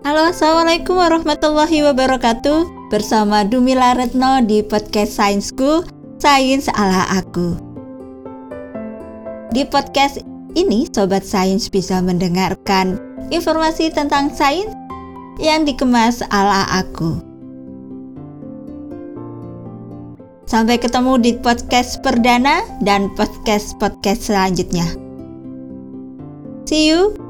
Halo, Assalamualaikum warahmatullahi wabarakatuh. Bersama Dumila Retno di podcast Sainsku, Sains ala aku. Di podcast ini, Sobat Sains bisa mendengarkan informasi tentang sains yang dikemas ala aku. Sampai ketemu di podcast perdana dan podcast-podcast selanjutnya. See you.